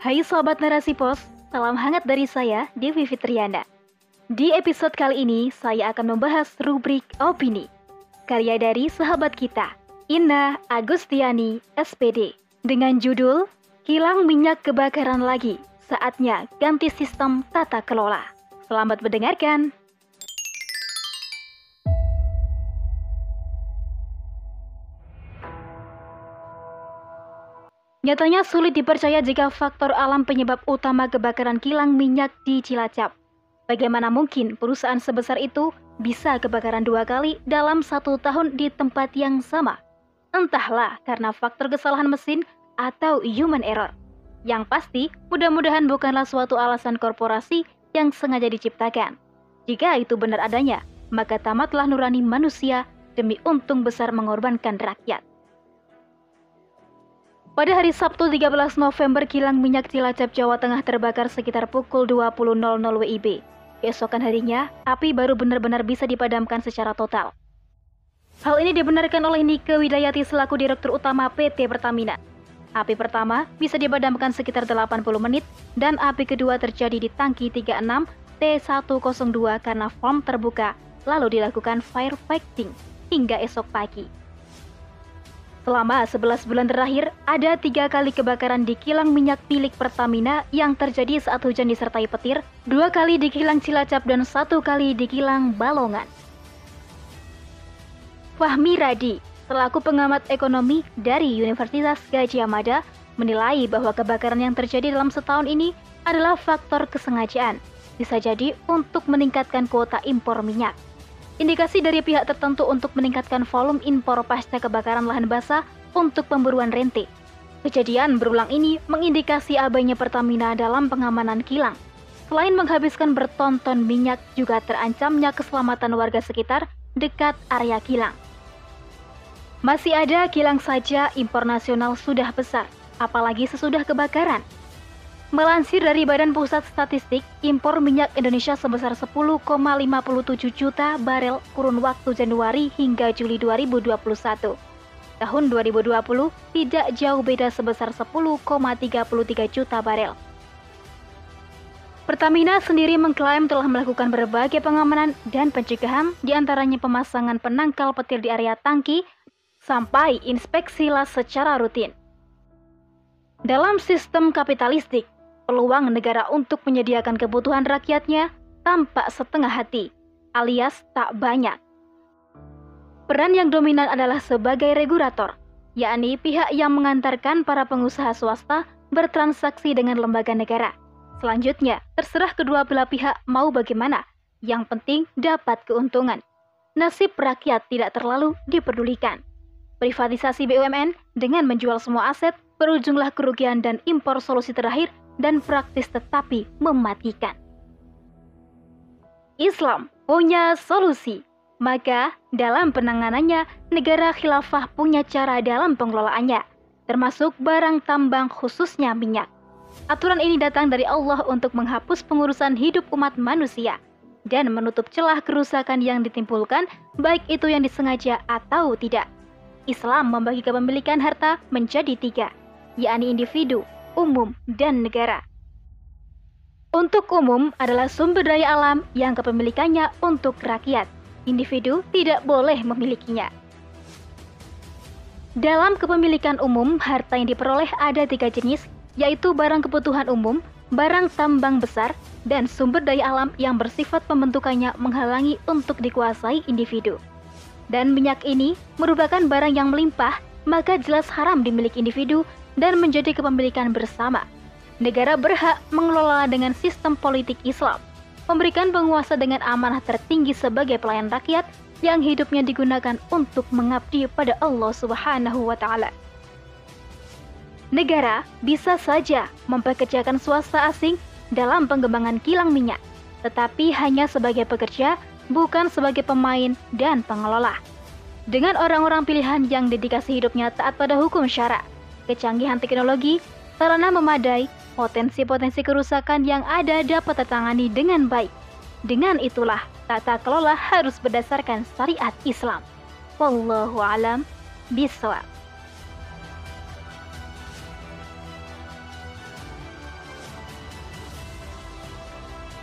Hai Sobat Narasi Pos, salam hangat dari saya, Devi Fitriana. Di episode kali ini, saya akan membahas rubrik opini. Karya dari sahabat kita, Inna Agustiani, SPD. Dengan judul, Kilang Minyak Kebakaran Lagi, Saatnya Ganti Sistem Tata Kelola. Selamat mendengarkan. Nyatanya sulit dipercaya jika faktor alam penyebab utama kebakaran kilang minyak di Cilacap. Bagaimana mungkin perusahaan sebesar itu bisa kebakaran dua kali dalam satu tahun di tempat yang sama? Entahlah karena faktor kesalahan mesin atau human error. Yang pasti, mudah-mudahan bukanlah suatu alasan korporasi yang sengaja diciptakan. Jika itu benar adanya, maka tamatlah nurani manusia demi untung besar mengorbankan rakyat. Pada hari Sabtu 13 November, kilang minyak Cilacap, Jawa Tengah terbakar sekitar pukul 20.00 WIB. Keesokan harinya, api baru benar-benar bisa dipadamkan secara total. Hal ini dibenarkan oleh Nike Widayati selaku Direktur Utama PT Pertamina. Api pertama bisa dipadamkan sekitar 80 menit dan api kedua terjadi di tangki 36 T102 karena form terbuka lalu dilakukan firefighting hingga esok pagi. Selama 11 bulan terakhir, ada tiga kali kebakaran di kilang minyak milik Pertamina yang terjadi saat hujan disertai petir, dua kali di kilang Cilacap dan satu kali di kilang Balongan. Fahmi Radi, selaku pengamat ekonomi dari Universitas Gajah Mada, menilai bahwa kebakaran yang terjadi dalam setahun ini adalah faktor kesengajaan, bisa jadi untuk meningkatkan kuota impor minyak. Indikasi dari pihak tertentu untuk meningkatkan volume impor pasca kebakaran lahan basah untuk pemburuan rente. Kejadian berulang ini mengindikasi abainya Pertamina dalam pengamanan kilang. Selain menghabiskan bertonton minyak, juga terancamnya keselamatan warga sekitar dekat area kilang. Masih ada kilang saja impor nasional sudah besar, apalagi sesudah kebakaran. Melansir dari Badan Pusat Statistik, impor minyak Indonesia sebesar 10,57 juta barel kurun waktu Januari hingga Juli 2021. Tahun 2020 tidak jauh beda sebesar 10,33 juta barel. Pertamina sendiri mengklaim telah melakukan berbagai pengamanan dan pencegahan di antaranya pemasangan penangkal petir di area tangki sampai inspeksi las secara rutin. Dalam sistem kapitalistik, peluang negara untuk menyediakan kebutuhan rakyatnya tampak setengah hati, alias tak banyak. Peran yang dominan adalah sebagai regulator, yakni pihak yang mengantarkan para pengusaha swasta bertransaksi dengan lembaga negara. Selanjutnya, terserah kedua belah pihak mau bagaimana, yang penting dapat keuntungan. Nasib rakyat tidak terlalu diperdulikan. Privatisasi BUMN dengan menjual semua aset berujunglah kerugian dan impor solusi terakhir dan praktis tetapi mematikan. Islam punya solusi, maka dalam penanganannya negara khilafah punya cara dalam pengelolaannya, termasuk barang tambang khususnya minyak. Aturan ini datang dari Allah untuk menghapus pengurusan hidup umat manusia dan menutup celah kerusakan yang ditimbulkan, baik itu yang disengaja atau tidak. Islam membagi kepemilikan harta menjadi tiga, yakni individu, umum, dan negara. Untuk umum adalah sumber daya alam yang kepemilikannya untuk rakyat. Individu tidak boleh memilikinya. Dalam kepemilikan umum, harta yang diperoleh ada tiga jenis, yaitu barang kebutuhan umum, barang tambang besar, dan sumber daya alam yang bersifat pembentukannya menghalangi untuk dikuasai individu. Dan minyak ini merupakan barang yang melimpah, maka jelas haram dimiliki individu dan menjadi kepemilikan bersama. Negara berhak mengelola dengan sistem politik Islam, memberikan penguasa dengan amanah tertinggi sebagai pelayan rakyat yang hidupnya digunakan untuk mengabdi pada Allah Subhanahu wa taala. Negara bisa saja mempekerjakan swasta asing dalam pengembangan kilang minyak, tetapi hanya sebagai pekerja, bukan sebagai pemain dan pengelola. Dengan orang-orang pilihan yang dedikasi hidupnya taat pada hukum syara, kecanggihan teknologi, sarana memadai, potensi-potensi kerusakan yang ada dapat tertangani dengan baik. Dengan itulah, tata kelola harus berdasarkan syariat Islam. Wallahu alam bisawab.